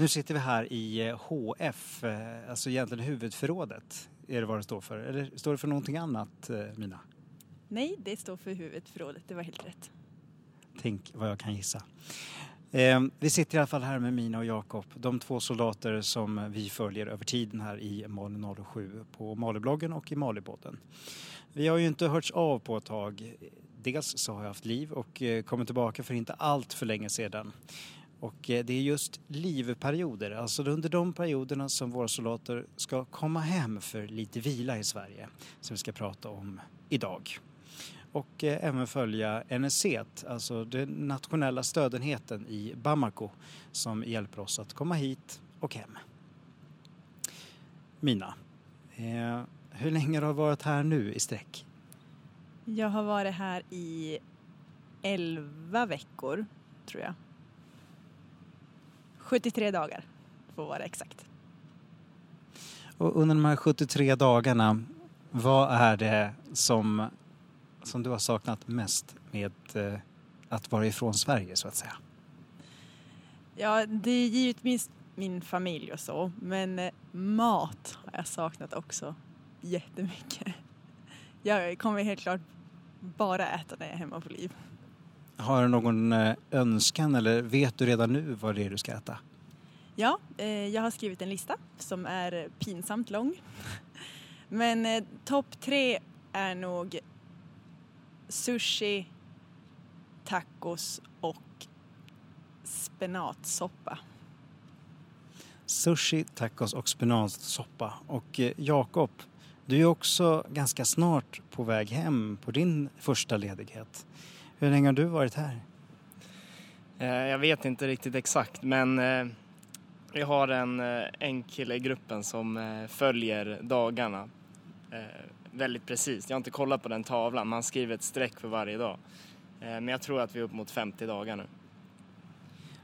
Nu sitter vi här i HF, eh, alltså egentligen huvudförrådet. Är det vad det står för? Eller står det för någonting annat, eh, Mina? Nej, det står för huvudförrådet. Det var helt rätt. Tänk vad jag kan gissa. Eh, vi sitter i alla fall här med Mina och Jakob, de två soldater som vi följer över tiden här i Mali 07 på Malibloggen och i Malibodden. Vi har ju inte hörts av på ett tag. Dels så har jag haft liv och eh, kommit tillbaka för inte allt för länge sedan. Och eh, det är just livperioder, alltså under de perioderna som våra soldater ska komma hem för lite vila i Sverige, som vi ska prata om idag. Och eh, även följa NSC, alltså den nationella stödenheten i Bamako, som hjälper oss att komma hit och hem. Mina, eh, hur länge har du varit här nu i sträck? Jag har varit här i 11 veckor, tror jag. 73 dagar, för att vara exakt. Och under de här 73 dagarna, vad är det som, som du har saknat mest med eh, att vara ifrån Sverige så att säga? Ja, det är givetvis min familj och så, men eh, mat har jag saknat också jättemycket. Jag kommer helt klart bara äta när jag är hemma på liv. Har du någon eh, önskan eller vet du redan nu vad det är du ska äta? Ja, jag har skrivit en lista som är pinsamt lång. Men topp tre är nog sushi, tacos och spenatsoppa. Sushi, tacos och spenatsoppa. Och eh, Jakob, du är också ganska snart på väg hem på din första ledighet. Hur länge har du varit här? Eh, Jag vet inte riktigt exakt men eh, jag har en, eh, en kille i gruppen som eh, följer dagarna eh, väldigt precis. Jag har inte kollat på den tavlan, man skriver ett streck för varje dag. Eh, men jag tror att vi är upp mot 50 dagar nu.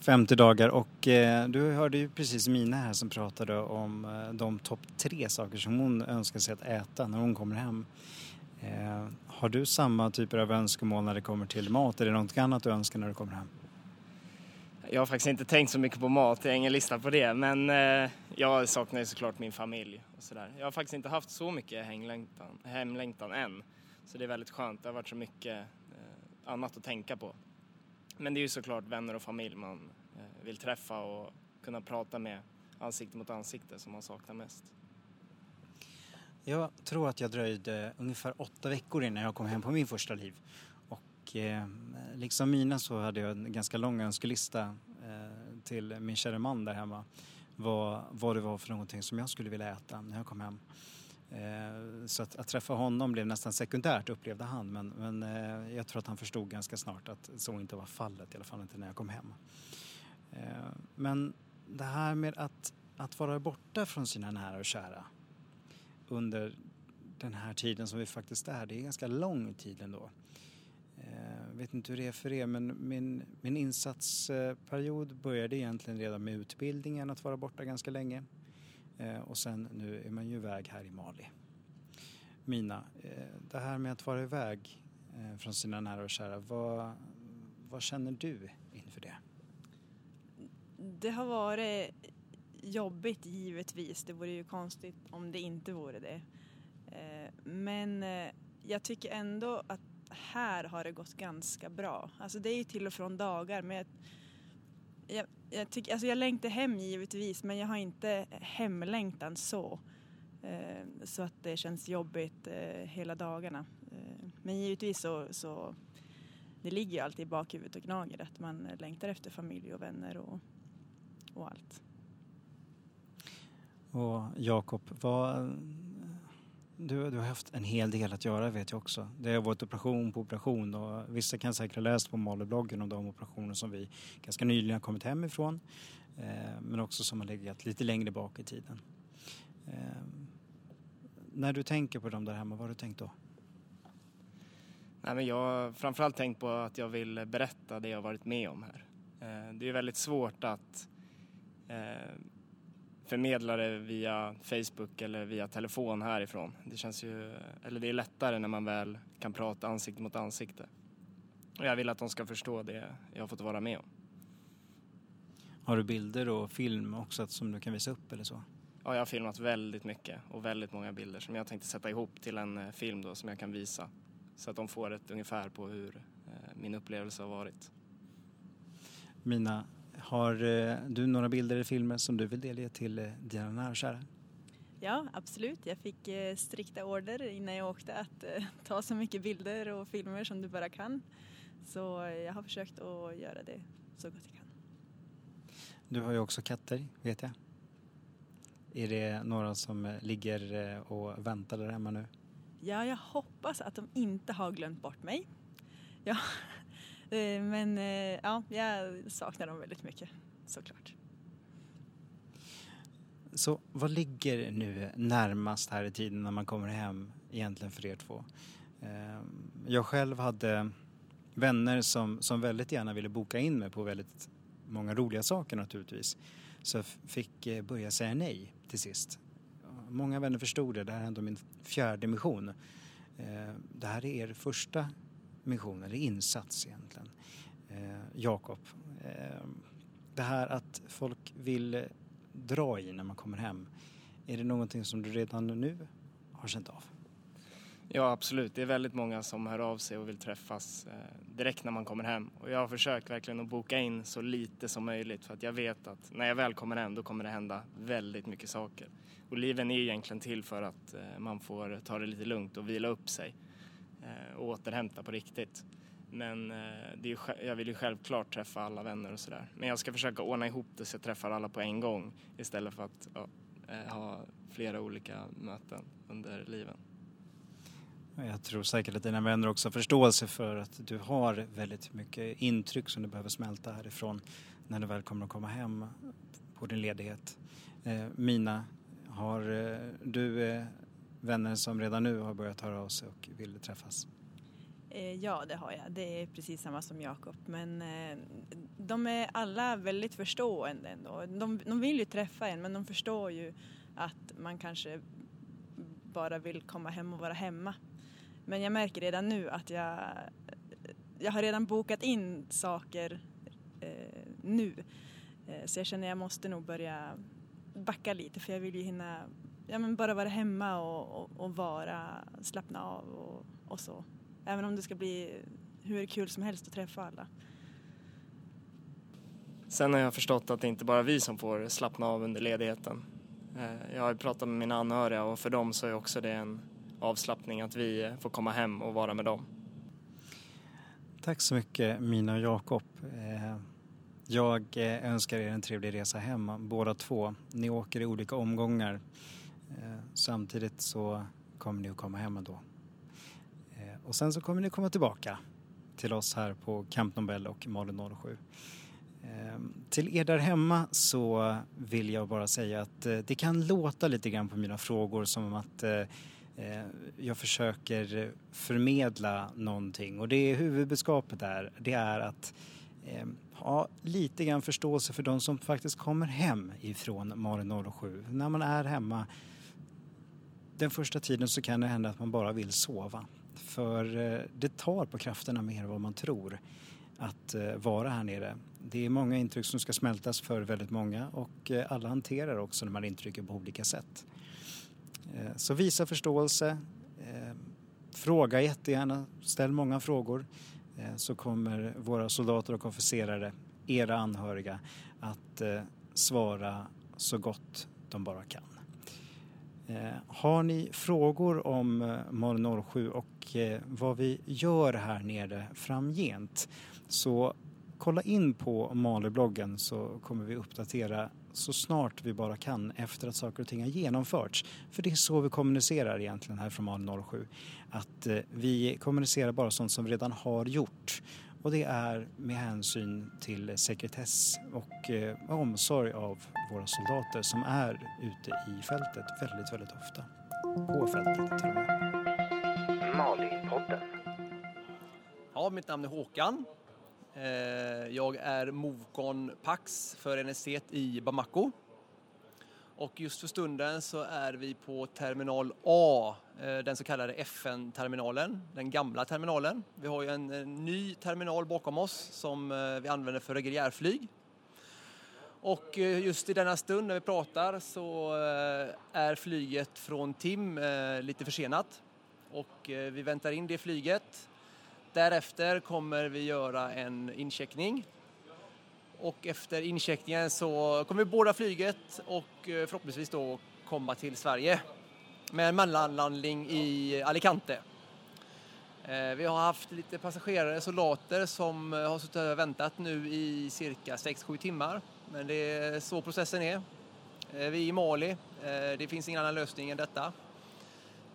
50 dagar och eh, du hörde ju precis Mina här som pratade om eh, de topp tre saker som hon önskar sig att äta när hon kommer hem. Eh, har du samma typer av önskemål när det kommer till mat? Är det något annat du önskar när du kommer hem? Jag har faktiskt inte tänkt så mycket på mat, jag har ingen lista på det. Men eh, jag saknar ju såklart min familj och sådär. Jag har faktiskt inte haft så mycket hemlängtan, hemlängtan än. Så det är väldigt skönt, det har varit så mycket eh, annat att tänka på. Men det är ju såklart vänner och familj man eh, vill träffa och kunna prata med ansikte mot ansikte som man saknar mest. Jag tror att jag dröjde ungefär åtta veckor innan jag kom hem på min första liv. Och eh, liksom Mina så hade jag en ganska lång önskelista eh, till min kära man där hemma. Vad, vad det var för någonting som jag skulle vilja äta när jag kom hem. Eh, så att, att träffa honom blev nästan sekundärt upplevde han men, men eh, jag tror att han förstod ganska snart att så inte var fallet, i alla fall inte när jag kom hem. Eh, men det här med att, att vara borta från sina nära och kära under den här tiden som vi faktiskt är, det är ganska lång tid ändå. Jag vet inte hur det är för er men min, min insatsperiod började egentligen redan med utbildningen, att vara borta ganska länge. Eh, och sen nu är man ju iväg här i Mali. Mina, eh, det här med att vara iväg eh, från sina nära och kära, vad, vad känner du inför det? Det har varit jobbigt givetvis. Det vore ju konstigt om det inte vore det. Eh, Men eh, jag tycker ändå att här har det gått ganska bra. Alltså det är ju till och från dagar men jag, jag, jag, tyck, alltså jag längtar hem givetvis men jag har inte hemlängtan så. Eh, Så att det känns jobbigt eh, hela dagarna. Eh, Men givetvis så, så det ligger ju alltid i bakhuvudet och gnager att man längtar efter familj och vänner och, och allt. Och Jakob, vad, du, du har haft en hel del att göra vet jag också. Det har varit operation på operation och vissa kan säkert ha läst på Malubloggen om de operationer som vi ganska nyligen har kommit hem ifrån. Eh, men också som har legat lite längre bak i tiden. Eh, när du tänker på dem där hemma, vad har du tänkt då? Nej, men jag har framförallt tänkt på att jag vill berätta det jag varit med om här. Eh, Det är väldigt svårt att eh, förmedla det via Facebook eller via telefon härifrån. Det känns ju, eller det är lättare när man väl kan prata ansikte mot ansikte. Och jag vill att de ska förstå det jag har fått vara med om. Har du bilder och film också som du kan visa upp eller så? Ja, jag har filmat väldigt mycket och väldigt många bilder som jag tänkte sätta ihop till en eh, film då som jag kan visa. Så att de får ett ungefär på hur eh, min upplevelse har varit. Mina, har eh, du några bilder eller filmer som du vill delge till dina nära och kära? Ja, absolut. Jag fick strikta order innan jag åkte att ta så mycket bilder och filmer som du bara kan. Så jag har försökt att göra det så gott jag kan. Du har ju också katter, vet jag. Är det några som ligger eh, och väntar där hemma nu? Ja, jag hoppas att de inte har glömt bort mig. Ja, eh, Eh, men eh, ja, jag saknar dem väldigt mycket, såklart. Så vad ligger nu närmast här i tiden när man kommer hem egentligen för er två? Eh, jag själv hade vänner som, som väldigt gärna ville boka in mig på väldigt många roliga saker naturligtvis. Så jag fick börja säga nej till sist. Många vänner förstod det, det här är ändå min fjärde mission. Det här är er första mission, eller insats egentligen. Eh, Jakob, eh, det här att folk vill dra i när man kommer hem, är det någonting som du redan nu har känt av? Ja absolut, det är väldigt många som hör av sig och vill träffas eh, direkt när man kommer hem. Och jag har försökt verkligen att boka in så lite som möjligt för att jag vet att när jag väl kommer hem då kommer det hända väldigt mycket saker. Och liven är egentligen till för att eh, man får ta det lite lugnt och vila upp sig eh, Eh, och återhämta på riktigt. Men eh, det är, jag vill ju självklart träffa alla vänner och sådär. Men jag ska försöka ordna ihop det så jag träffar alla på en gång istället för att ja, eh, ha flera olika möten under liven. Jag tror säkert att dina vänner också har förståelse för att du har väldigt mycket intryck som du behöver smälta härifrån när du väl kommer att komma hem på din ledighet. Eh, Mina, har du vänner som redan nu har börjat höra av sig och vill träffas? Eh, ja, det har jag. Det är precis samma som Jakob. Men eh, de är alla väldigt förstående ändå. De, de vill ju träffa en men de förstår ju att man kanske bara vill komma hem och vara hemma. Men jag märker redan nu att jag, jag har redan bokat in saker eh, nu. Eh, så jag känner att jag måste nog börja backa lite för jag vill ju hinna ja, men bara vara hemma och, och, och vara, slappna av och, och, så. Även om det ska bli hur kul som helst att träffa alla. Sen har jag förstått att det inte bara är vi som får slappna av under ledigheten. Eh, jag har pratat med mina anhöriga och för dem så är också det en avslappning att vi får komma hem och vara med dem. Tack så mycket Mina och Jakob. Eh, jag eh, önskar er en trevlig resa hem båda två. Ni åker i olika omgångar. Eh, samtidigt så kommer ni att komma hem ändå. Eh, och sen så kommer ni komma tillbaka till oss här på Camp Nobel och Malin 07. Ehm, till er där hemma så vill jag bara säga att eh, det kan låta lite grann på mina frågor som att jag försöker förmedla någonting och det huvudbudskapet där det är att ehm, ha lite grann förståelse för de som faktiskt kommer hem ifrån Malin 07. När man är hemma den första tiden så kan det hända att man bara vill sova. För eh, det tar på krafterna mer än vad man tror att eh, vara här nere. Det är många intryck som ska smältas för väldigt många och eh, alla hanterar också de här intrycken på olika sätt. Så visa förståelse, fråga jättegärna, ställ många frågor så kommer våra soldater och officerare, era anhöriga, att svara så gott de bara kan. Eh, har ni frågor om eh, MOL 07 och eh, vad vi gör här nere framgent så kolla in på Malerbloggen så kommer vi uppdatera så snart vi bara kan efter att saker och ting har genomförts. För det är så vi kommunicerar egentligen här från MAL 07. Att vi kommunicerar bara sånt som vi redan har gjort. Och det är med hänsyn till sekretess och eh, omsorg av våra soldater som är ute i fältet väldigt, väldigt ofta. På fältet till och med. Mali-podden. Ja, mitt namn är Håkan Eh, jag är Movcon Pax för NSC i Bamako. Och just för stunden så är vi på terminal A, eh, den så kallade FN-terminalen, den gamla terminalen. Vi har ju en, ny terminal bakom oss som eh, vi använder för reguljärflyg. Och eh, just i denna stund när vi pratar så är flyget från TIM lite försenat och vi väntar in det flyget. Därefter kommer vi göra en incheckning och efter incheckningen så kommer vi båda flyget och eh, förhoppningsvis då komma till Sverige med en mellanlandning i Alicante. Eh, vi har haft lite passagerare, soldater som eh, har suttit och väntat nu i cirka 6-7 timmar. Men det är så processen är. Vi är i Mali, det finns ingen annan lösning än detta.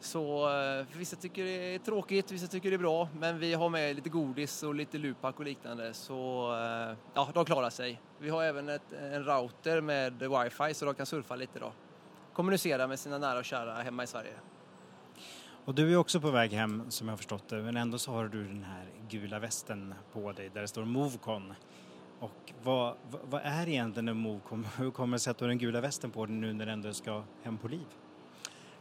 Så eh, vissa tycker det är tråkigt, vissa tycker det är bra. Men vi har med lite godis och lite lupack och liknande. Så eh, ja, de klarar sig. Vi har även ett, en router med wifi så de kan surfa lite då. Kommunicera med sina nära och kära hemma i Sverige. Och du är också på väg hem som jag har förstått det. Men ändå så har du den här gula västen på dig där det står Movecon. Och vad, vad är egentligen en Movecon? Hur kommer det sig att du har den gula västen på dig nu när du ändå ska hem på liv?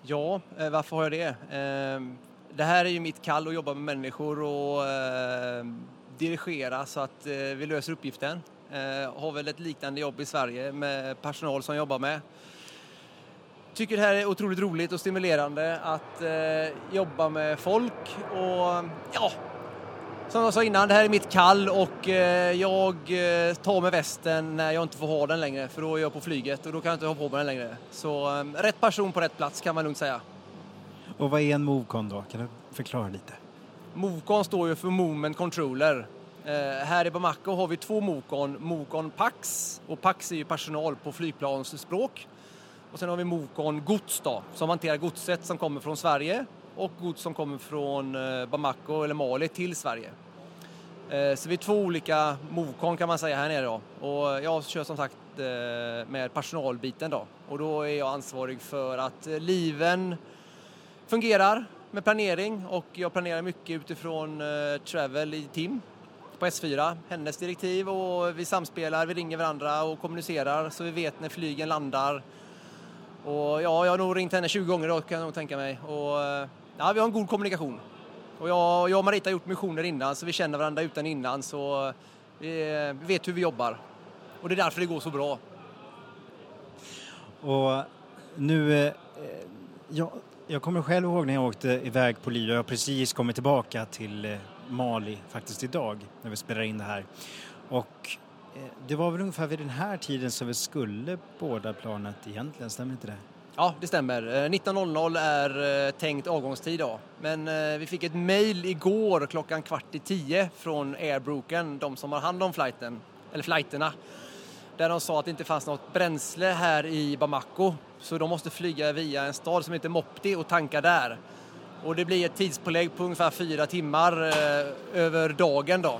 Ja, eh, varför har jag det? Ehm, det här är ju mitt kall att jobba med människor och ehm, dirigera så att eh, vi löser uppgiften. Eh, har väl ett liknande jobb i Sverige med personal som jobbar med. Tycker det här är otroligt roligt och stimulerande att jobba med folk och ja, som jag sa innan, det här är mitt kall och eh, jag eh, tar med västen när jag inte får ha den längre för då är jag på flyget och då kan jag inte ha på mig den längre. Så eh, rätt person på rätt plats kan man lugnt säga. Och vad är en Movcon då? Kan du förklara lite? Movcon står ju för Movement Controller. här i Bamako har vi två Movcon, Movcon Pax och Pax är ju personal på flygplansspråk. Och sen har vi Movcon Gods då, som hanterar godset som kommer från Sverige och gods som kommer från eh, Bamako eller Mali till Sverige. Eh, så vi är två olika Movcon kan man säga här nere då. Och jag kör som sagt eh, med personalbiten då. Och då är jag ansvarig för att liven fungerar med planering och jag planerar mycket utifrån Travel i team på S4, hennes direktiv och vi samspelar, vi ringer varandra och kommunicerar så vi vet när flygen landar. Och ja, jag har nog ringt henne 20 gånger då kan jag nog tänka mig. Och ja, vi har en god kommunikation. Och jag, jag och Marita har gjort missioner innan så vi känner varandra utan innan så vi, vi vet hur vi jobbar. Och det är därför det går så bra. Och nu, eh, jag, jag kommer själv ihåg när jag åkte iväg på Lyra, Jag har precis kommit tillbaka till eh, Mali faktiskt idag när vi spelar in det här. Och eh, det var väl ungefär vid den här tiden som vi skulle båda planet egentligen, stämmer inte det? Ja, det stämmer. Eh, 19.00 är eh, tänkt avgångstid då. Men eh, vi fick ett mejl igår klockan kvart i tio från Airbroken, de som har hand om flighten, eller flighterna. Där de sa att det inte fanns något bränsle här i Bamako. Så de måste flyga via en stad som heter Mopti och tanka där. Och det blir ett tidspålägg på ungefär fyra timmar över dagen då.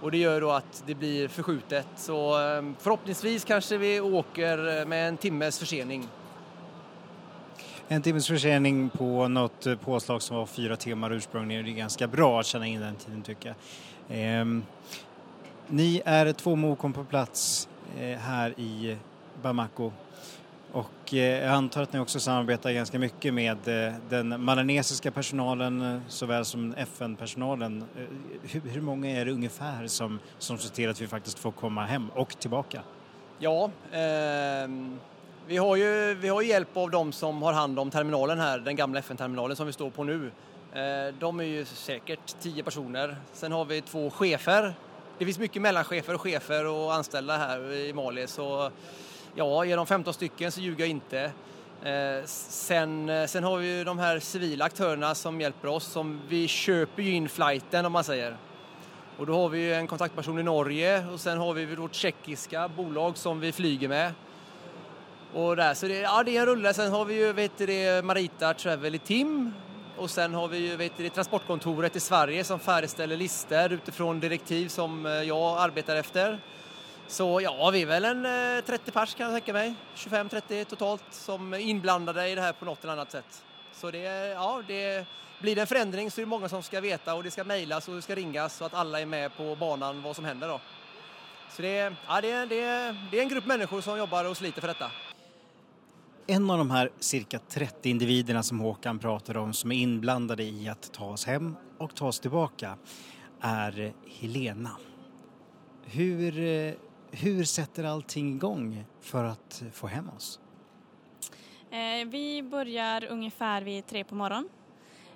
Och det gör då att det blir förskjutet. Så förhoppningsvis kanske vi åker med en timmes försening. En timmes försening på något eh, påslag som var fyra timmar ursprungligen, det är ganska bra att känna in den tiden tycker jag. Eh, ni är två Mokon på plats eh, här i Bamako och eh, jag antar att ni också samarbetar ganska mycket med eh, den malanesiska personalen eh, såväl som FN-personalen. Eh, hur, hur, många är det ungefär som, som ser till att vi faktiskt får komma hem och tillbaka? Ja, ehm, vi har ju vi har hjälp av de som har hand om terminalen här, den gamla FN-terminalen som vi står på nu. Eh, de är ju säkert tio personer. Sen har vi två chefer. Det finns mycket mellanchefer och chefer och anställda här i Mali så ja, är de 15 stycken så ljuger jag inte. Eh, sen, eh, sen har vi ju de här civila aktörerna som hjälper oss. Som vi köper ju in flighten om man säger. Och då har vi en kontaktperson i Norge och sen har vi vårt tjeckiska bolag som vi flyger med. Och där, så det, ja, det är en rulle. Sen har vi ju vet det, Marita Travel i Tim och sen har vi ju vet det, Transportkontoret i Sverige som färdigställer listor utifrån direktiv som eh, jag arbetar efter. Så ja, vi är väl en eh, 30 pers kan jag tänka mig. 25-30 totalt som är inblandade i det här på något eller annat sätt. Så det, ja, det blir det en förändring så är det många som ska veta och det ska mejlas och det ska ringas så att alla är med på banan vad som händer då. Så det, ja, det, det, det är en grupp människor som jobbar och sliter för detta. En av de här cirka 30 individerna som Håkan pratar om som är inblandade i att ta oss hem och ta oss tillbaka är Helena. Hur, eh, hur sätter allting igång för att få hem oss? Eh, vi börjar ungefär vid tre på morgonen.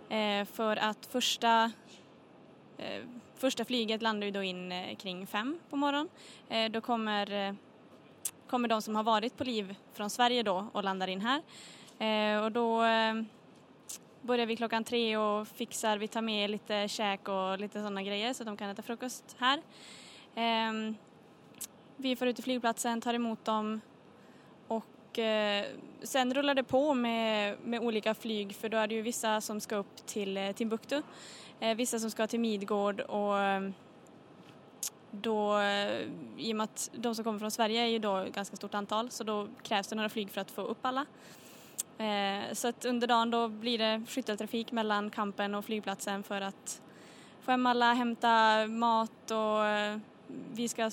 Eh, för att första, första flyget landar ju då in kring fem på morgonen. Då kommer, kommer de som har varit på liv från Sverige då och landar in här. Eh, och då eh, börjar vi klockan tre och fixar, vi tar med lite käk och lite sådana grejer så att de kan äta frukost här. Eh, vi får ut till flygplatsen, tar emot dem och eh, sen rullar det på med, med olika flyg för då är det ju vissa som ska upp till eh, Timbuktu, eh, vissa som ska till Midgård och då, eh, i och med att de som kommer från Sverige är ju då ganska stort antal så då krävs det några flyg för att få upp alla. Eh, så att under dagen då blir det skytteltrafik mellan kampen och flygplatsen för att få hem alla, hämta mat och eh, vi ska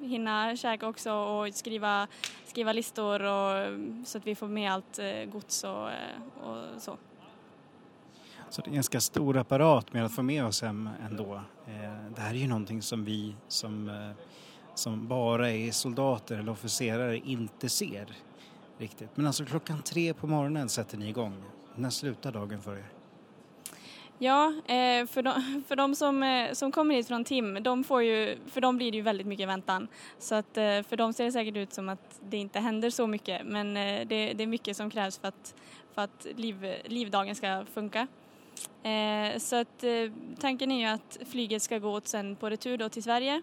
hinna käka också och skriva, skriva listor och, så att vi får med allt eh, gods och, och så. Så det är en ganska stor apparat med att få med oss hem ändå. Eh, det här är ju någonting som vi som, eh, som bara är soldater eller officerare inte ser riktigt. Men alltså klockan tre på morgonen sätter ni igång. När slutar dagen för er? Ja, eh, för de, för de som, som kommer hit från TIM, de får ju, för dem blir det ju väldigt mycket väntan. Så att för dem ser det säkert ut som att det inte händer så mycket men det, det är mycket som krävs för att, för att liv, livdagen ska funka. Eh, så att eh, tanken är ju att flyget ska gå åt sen på retur då till Sverige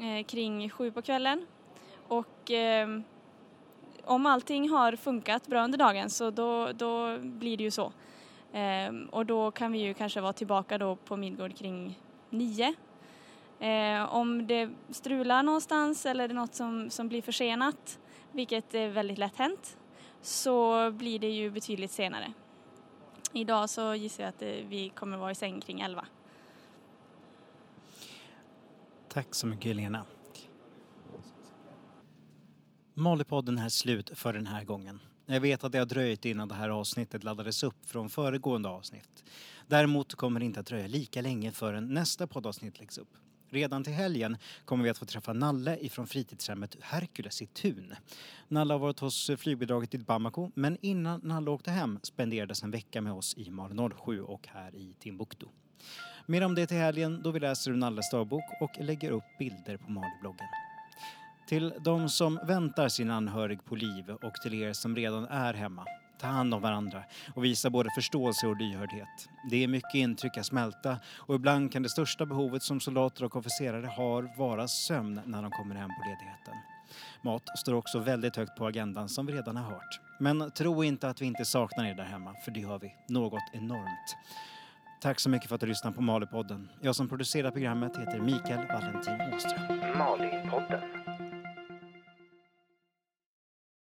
eh, kring sju på kvällen. Och om allting har funkat bra under dagen så då, då blir det ju så. Ehm, och då kan vi ju kanske vara tillbaka då på Midgård kring nio. Ehm, om det strular någonstans eller det är något som, som blir försenat, vilket är väldigt lätt hänt, så blir det ju betydligt senare. Idag så gissar jag att eh, vi kommer vara i säng kring elva. Tack så mycket Helena. Malipodden är slut för den här gången. Jag vet att det har dröjt innan det här avsnittet laddades upp från föregående avsnitt. Däremot kommer det inte att dröja lika länge förrän nästa poddavsnitt läggs upp. Redan till helgen kommer vi att få träffa Nalle ifrån fritidshemmet Herkules i Tun. Nalle har varit hos flygbidraget i Bamako men innan Nalle åkte hem spenderades en vecka med oss i Mal 07 och här i Timbuktu. Mer om det till helgen då vi läser ur Nalles dagbok och lägger upp bilder på Malibloggen. Till de som väntar sin anhörig på liv och till er som redan är hemma. Ta hand om varandra och visa både förståelse och lyhördhet. Det är mycket intryck att smälta och ibland kan det största behovet som soldater och officerare har vara sömn när de kommer hem på ledigheten. Mat står också väldigt högt på agendan som vi redan har hört. Men tro inte att vi inte saknar er där hemma, för det gör vi. Något enormt. Tack så mycket för att du lyssnar på Malipodden. Jag som producerar programmet heter Mikael Valentin Åström. Malipodden.